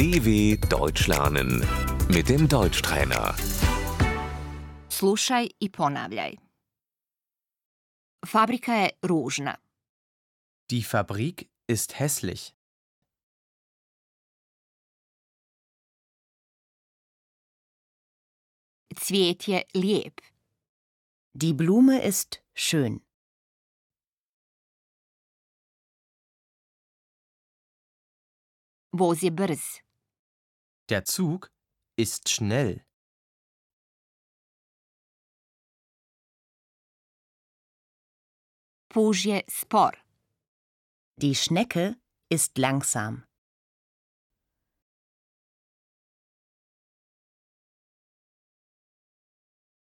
DW Deutsch lernen mit dem Deutschtrainer. Slušaj i ponavljaj. Fabrika je ružna. Die Fabrik ist hässlich. Cvijet je lijep. Die Blume ist schön. Voz je brz. Der Zug ist schnell. Je spor. Die Schnecke ist langsam.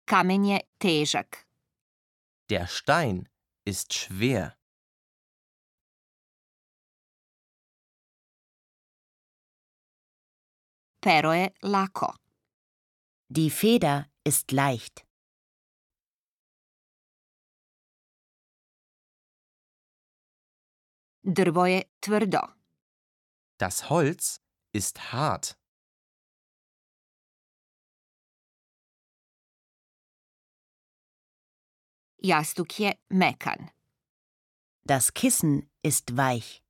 Kamen je težak. Der Stein ist schwer. Pero je lako. Die Feder ist leicht. Drvo je tvrdo. Das Holz ist hart. Jastuk je mekan. Das Kissen ist weich.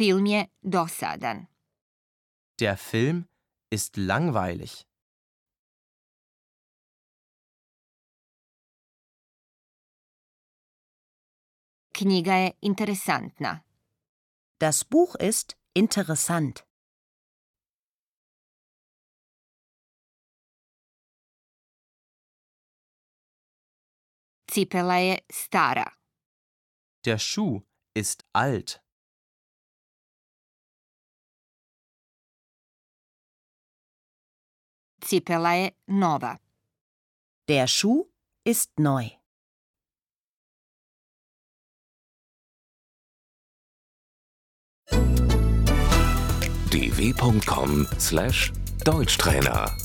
Film je dosadan. Der Film ist langweilig. Knjiga je interesantna. Das Buch ist interessant. Cipela je stara. Der Schuh ist alt. Cipela je nova. Der Schuh ist neu. dw.com/deutschtrainer